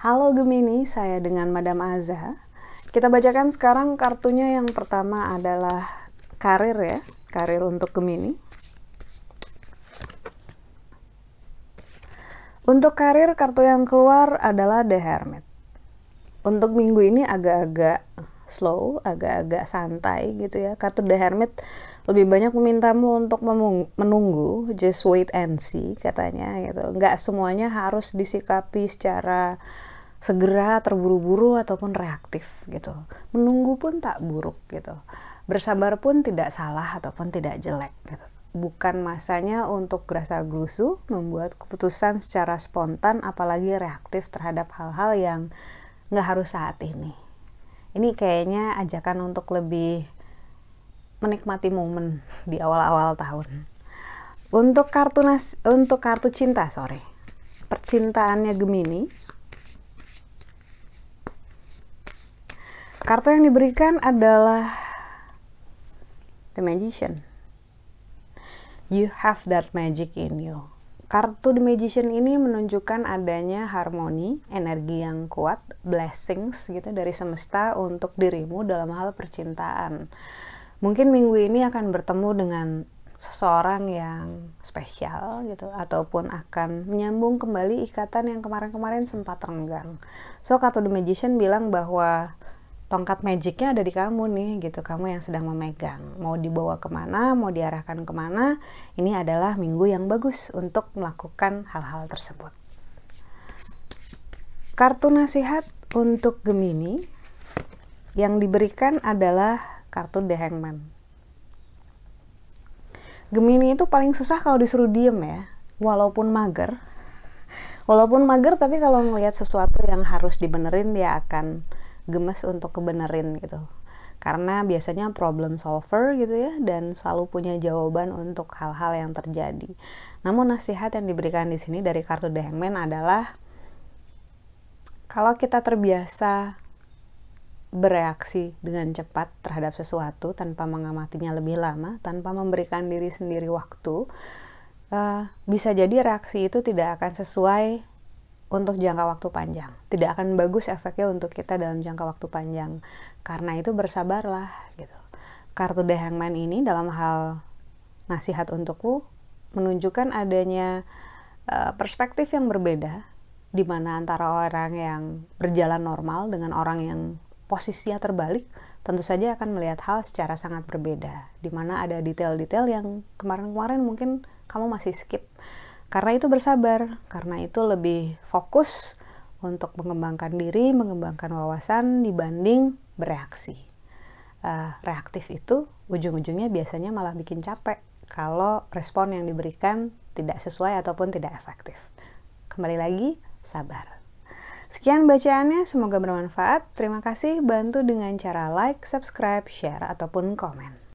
Halo Gemini, saya dengan Madam Aza. Kita bacakan sekarang kartunya yang pertama adalah karir ya, karir untuk Gemini. Untuk karir kartu yang keluar adalah The Hermit. Untuk minggu ini agak-agak slow, agak-agak santai gitu ya. Kartu The Hermit lebih banyak memintamu untuk menunggu, just wait and see katanya gitu. Nggak semuanya harus disikapi secara segera terburu-buru ataupun reaktif gitu. Menunggu pun tak buruk gitu. Bersabar pun tidak salah ataupun tidak jelek gitu. Bukan masanya untuk gerasa gerusu membuat keputusan secara spontan apalagi reaktif terhadap hal-hal yang nggak harus saat ini. Ini kayaknya ajakan untuk lebih menikmati momen di awal-awal tahun. Untuk kartu nas untuk kartu cinta, sorry. Percintaannya Gemini, Kartu yang diberikan adalah The Magician. You have that magic in you. Kartu The Magician ini menunjukkan adanya harmoni, energi yang kuat, blessings gitu dari semesta untuk dirimu dalam hal percintaan. Mungkin minggu ini akan bertemu dengan seseorang yang spesial gitu ataupun akan menyambung kembali ikatan yang kemarin-kemarin sempat renggang. So kartu The Magician bilang bahwa tongkat magicnya ada di kamu nih gitu. Kamu yang sedang memegang. Mau dibawa ke mana mau diarahkan ke mana ini adalah minggu yang bagus untuk melakukan hal-hal tersebut. Kartu nasihat untuk Gemini yang diberikan adalah kartu The Hangman. Gemini itu paling susah kalau disuruh diem ya walaupun mager. Walaupun mager tapi kalau melihat sesuatu yang harus dibenerin dia akan gemes untuk kebenerin gitu karena biasanya problem solver gitu ya dan selalu punya jawaban untuk hal-hal yang terjadi. Namun nasihat yang diberikan di sini dari kartu The Hangman adalah kalau kita terbiasa bereaksi dengan cepat terhadap sesuatu tanpa mengamatinya lebih lama, tanpa memberikan diri sendiri waktu, uh, bisa jadi reaksi itu tidak akan sesuai untuk jangka waktu panjang. Tidak akan bagus efeknya untuk kita dalam jangka waktu panjang. Karena itu bersabarlah gitu. Kartu The Hangman ini dalam hal nasihat untukku menunjukkan adanya uh, perspektif yang berbeda di mana antara orang yang berjalan normal dengan orang yang posisinya terbalik tentu saja akan melihat hal secara sangat berbeda di mana ada detail-detail yang kemarin-kemarin mungkin kamu masih skip karena itu bersabar, karena itu lebih fokus untuk mengembangkan diri, mengembangkan wawasan dibanding bereaksi. Uh, reaktif itu ujung-ujungnya biasanya malah bikin capek kalau respon yang diberikan tidak sesuai ataupun tidak efektif. Kembali lagi, sabar. Sekian bacaannya, semoga bermanfaat. Terima kasih, bantu dengan cara like, subscribe, share, ataupun komen.